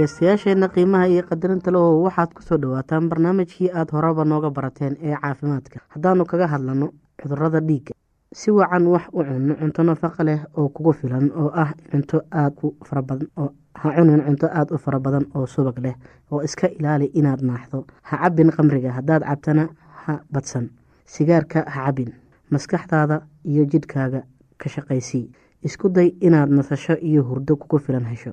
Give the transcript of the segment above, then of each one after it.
dhegeystayaasheenna qiimaha iyo qadarinta lehow waxaad ku soo dhawaataan barnaamijkii aada horeba nooga barateen ee caafimaadka. Haddaanu kaga hadlano cudurrada dhiigga si wacan wax u cunno cunto nafaqa leh oo kugu filan oo ah cunto aad u farabadan oo ha cunin cunto aada u fara badan oo subag leh oo iska ilaali inaad naaxdo. Ha cabin qamriga haddaad cabtana ha badsan. Sigaarka ha cabin maskaxdaada iyo jidhkaaga ka shaqaysii. Isku day inaad nasasho iyo hurdo kugu filan hesho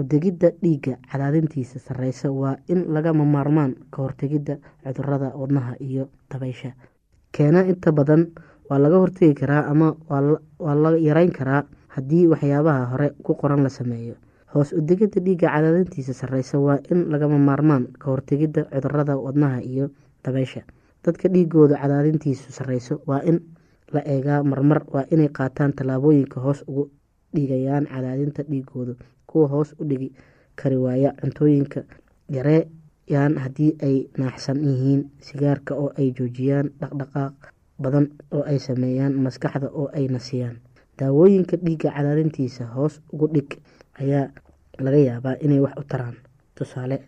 udegidda dhiigga cadaadintiisa sarreysa waa in lagama maarmaan ka hortegidda cudurrada wadnaha iyo dabeysha keena inta badan waa laga hortegi karaa ama waa la yareyn karaa haddii waxyaabaha hore ku qoran la sameeyo. Hoos udegidda dhiigga cadaadintiisa sarreysa waa in lagama maarmaan ka hortegidda cudurrada wadnaha iyo dabeysha dadka dhiigooda cadaadintiisu sarreyso waa in la eegaa marmar waa inay qaataan tallaabooyinka hoos ugu dhigayaan cadaadinta dhiigooda kuwa hoos u dhigi kari waaya cuntooyinka yareeyaan haddii ay naaxsan yihiin sigaarka oo ay joojiyaan dhaqdhaqaaq badan oo ay sameeyaan maskaxda oo ay nasiyaan. Daawooyinka dhiigga cadaadintiisa hoos ugu dhig ayaa laga yaabaa inay wax u taraan. Tusaale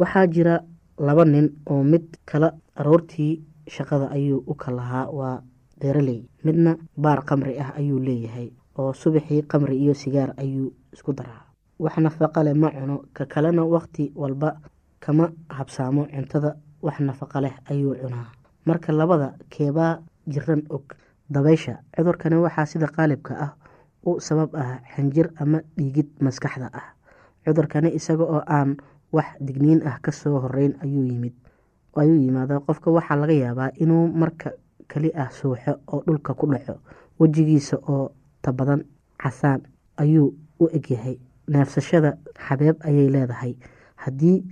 waxaa jira laba nin oo mid kala aroortii shaqada ayuu u kalahaa waa beeraley midna baar qamri ah ayuu leeyahay oo subaxii qamri iyo sigaar ayuu isku daraa. Wax nafaqa leh ma cuno ka kalena waqti walba kama habsaamo cuntada. Wax nafaqa leh ayuu cunaa. Marka labada keebaa jiran og dabeysha cudurkani waxaa sida qaalibka ah u sabab ah xinjir ama dhiigid maskaxda ah. Cudurkani isaga oo aan wax digniin ah ka soo horeyn ayuu yimid. Ayuu yimaada qofka waxaa laga yaabaa inuu marka keli ah suuxo oo dhulka ku dhaco wejigiisa oo tabadan casaan ayuu u egyahay. Neefsashada xabeeb ayay leedahay. Hadii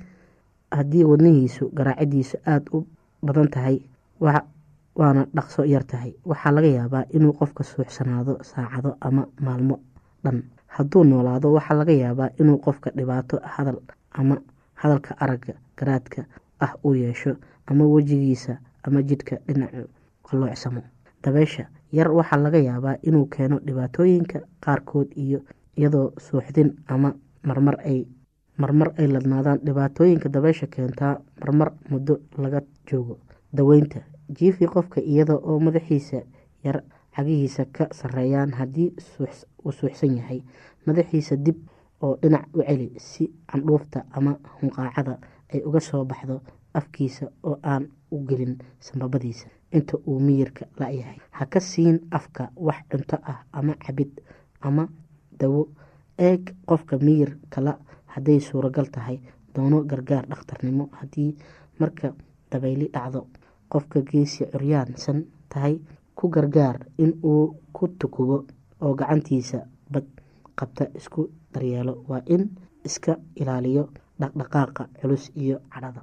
haddii wadnihiisu garaacidiisu aada u badan tahay waana dhaqso yar tahay. Waxaa laga yaabaa inuu qofka suuxsanaado saacado ama maalmo dhan. Hadduu noolaado waxaa laga yaabaa inuu qofka dhibaato hadal ama hadalka aragga garaadka ah uu yeesho ama wejigiisa ama jidhka dhinacu qaloocsamo dabeysha yar waxaa laga yaabaa inuu keeno dhibaatooyinka qaarkood iyo iyadoo suuxdin ama marmar ay marmar ay ladnaadaan. Dhibaatooyinka dabeysha keentaa marmar muddo laga joogo daweynta. Jiifi qofka iyada oo madaxiisa yar cagihiisa ka sareeyaan haddii uu suuxsan yahay. Madaxiisa dib oo dhinac u celi si candhuufta ama hunqaacada ay uga soo baxdo afkiisa oo aan u gelin sambabadiisa inta uu miyirka la-yahay ha ka siin afka wax cunto ah ama cabid ama dawo. Eeg qofka miyir kala hadday suuragal tahay doono gargaar dhakhtarnimo. Haddii marka dabayli dhacdo qofka geesi curyaansan tahay ku gargaar in uu ku tukubo oo gacantiisa bad qabta isku daryeelo. Waa in iska ilaaliyo dhaqdhaqaaqa culus iyo cadhada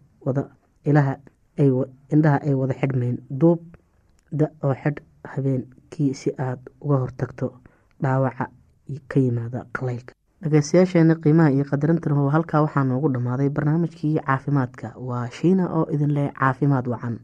indhaha ay wada xidhmeyn duub da oo xidh habeenkii si aad uga hortagto dhaawaca ka yimaada qalaylka dhageystayaasheena qiimaha iyo qadarintan ho halkaa waxaa noogu dhammaaday barnaamijkii caafimaadka. Waa shiina oo idin leh caafimaad wacan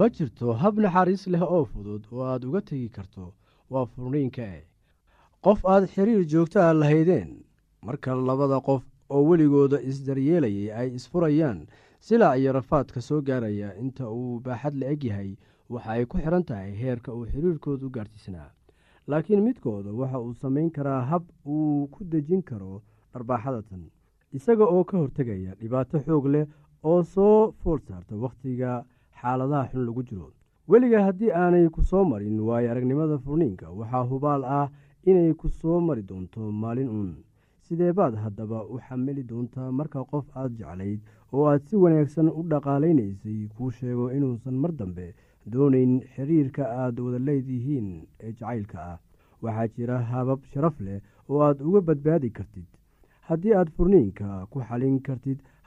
ma jirto hab naxariis leh oo fudud oo aad uga tegi karto waa furniinka. E qof aad xiriir joogto a lahaydeen marka labada qof oo weligooda isdaryeelayay ay isfurayaan silaac iyo rafaadka soo gaaraya inta uu baaxad la eg yahay waxa ay ku xidhan tahay heerka uu xiriirkooda u gaarsiisnaa laakiin midkooda waxa uu samayn karaa hab uu ku dejin karo dharbaaxadatan isaga oo ka hortegaya dhibaato xoog leh oo soo fool saarta wakhtiga xaaladaha xun lagu jiro. Weliga haddii aanay ku soo marin waayo aragnimada furniinka waxaa hubaal ah inay ku soo mari doonto maalin uun sidee baad haddaba u xamili doontaa marka qof aad jeclayd oo aad si wanaagsan u dhaqaalaynaysay kuu sheego inuusan mar dambe doonayn xiriirka aad wada leedihiin ee jacaylka ah. Waxaa jira habab sharaf leh oo aad uga badbaadi kartid. Haddii aad furniinka ku xalin kartid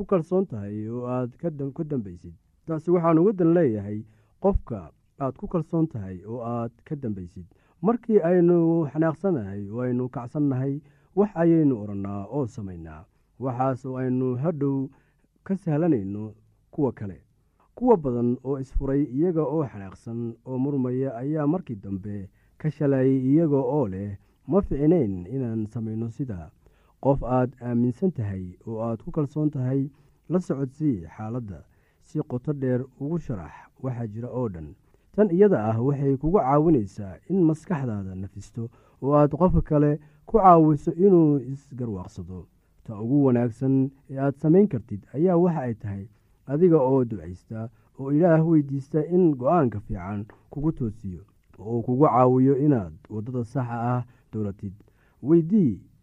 ku kalsoon tahay oo aad ka dambaysid. Taasi waxaan uga dan leeyahay qofka aad ku kalsoon tahay oo aad ka dambaysid. Markii aynu xanaaqsanahay oo aynu kacsannahay wax ayaynu odhannaa oo samaynaa. Waxaas oo aynu hadhow ka sahlanayno kuwa kale. Kuwa badan oo isfuray iyaga oo xanaaqsan oo murmaya ayaa markii dambe ka shalayay iyaga oo leh ma ficinayn inaan samayno sidaa qof aad aaminsan tahay oo aad ku kalsoon tahay la socodsii xaaladda. Si qoto dheer ugu sharax waxaa jira oo dhan. Tan iyada ah waxay kugu caawinaysaa in maskaxdaada nafisto oo aad qofka kale ku caawiso inuu isgarwaaqsado ta ugu wanaagsan ee aad samayn kartid ayaa waxa ay tahay adiga oo ducaysta oo ilaah weydiista in go'aanka fiican kugu toosiyo oo uu kugu caawiyo inaad waddada saxa ah dowlatid weydii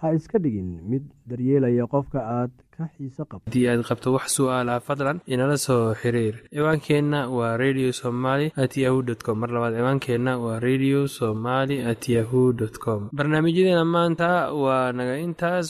ha iska dhigin mid daryeelaya qofka aad ka xiiso qabto haddii aad qabto wax su'aalaha fadlan inala soo xiriir. Ciwaankeenna waa radio somaly at yahu t com. Mar labaad ciwaankeenna waa radio somaly at yahu dt com. Barnaamijyadeena maanta waa naga intaas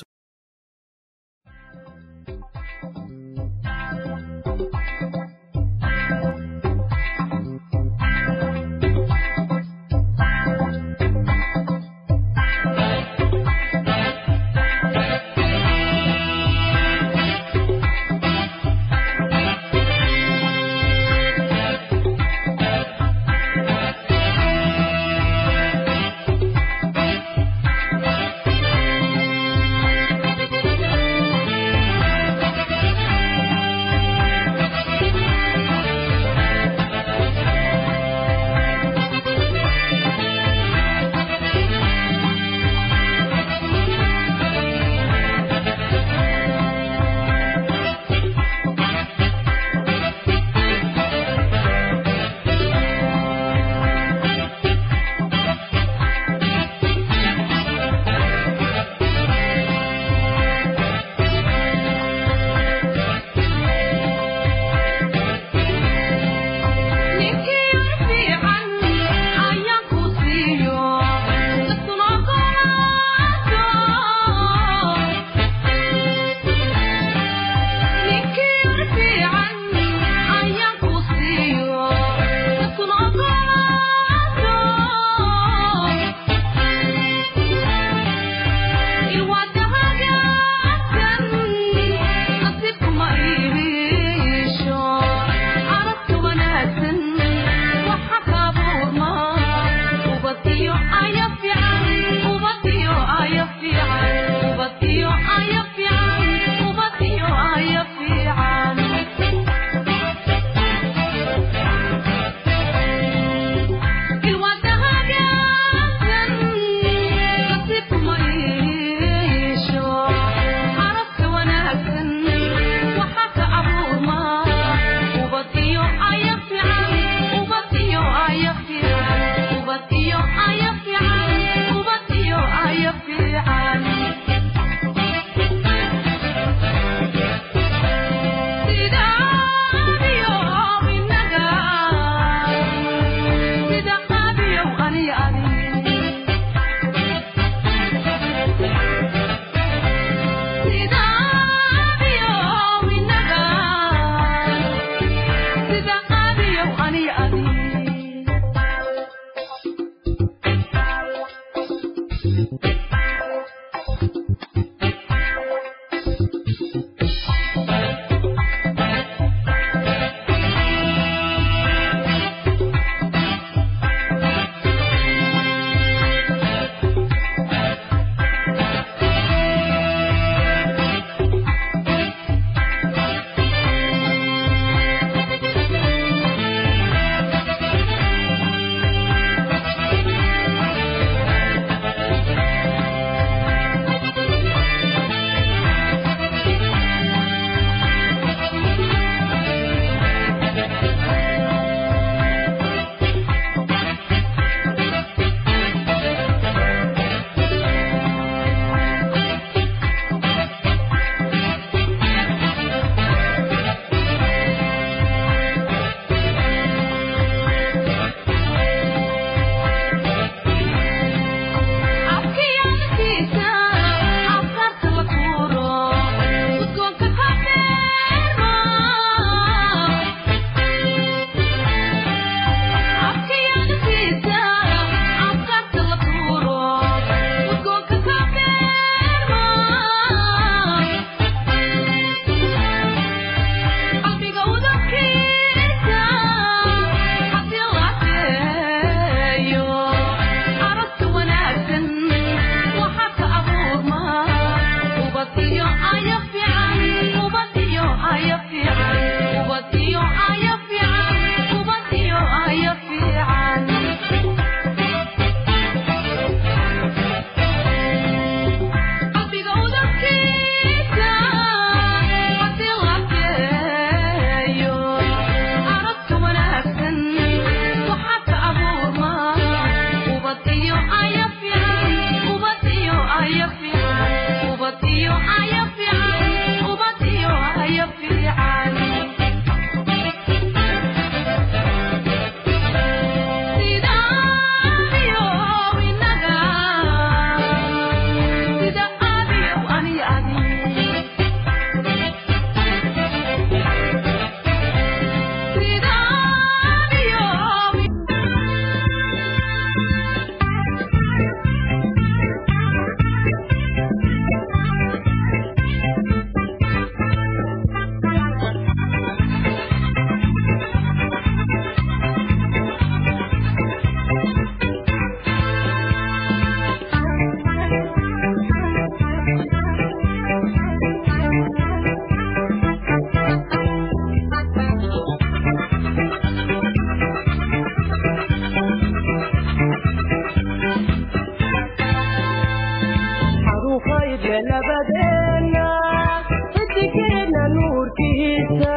korkiisa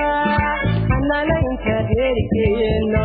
hanalanka reerkeena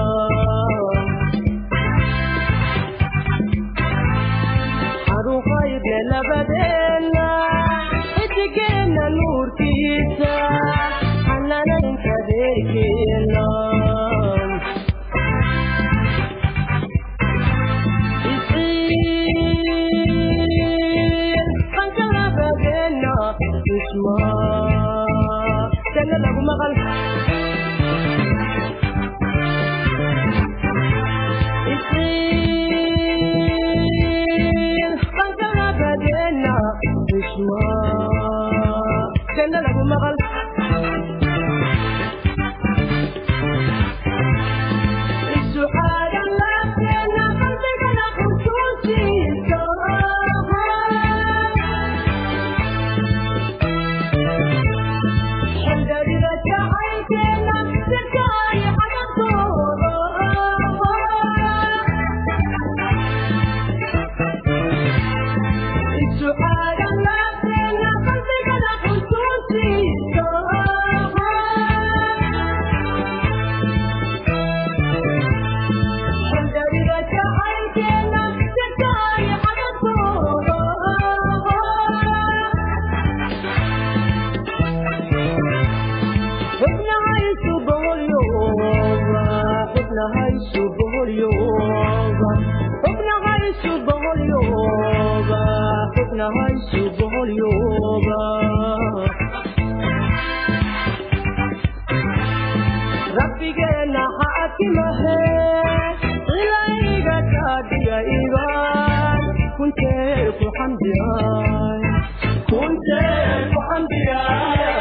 rabbigeenna xaakimahe ilayga kaadhiga ibaan kunteer ku xamdiyay kunteer ku xamdiyaya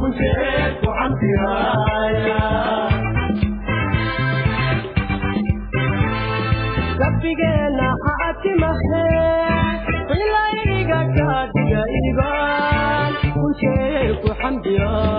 kunteer ku xamdiyaya rabbigeenna xaakimahe ilayga kaadhiga ibaan kunteer ku xamdiyaya kunteer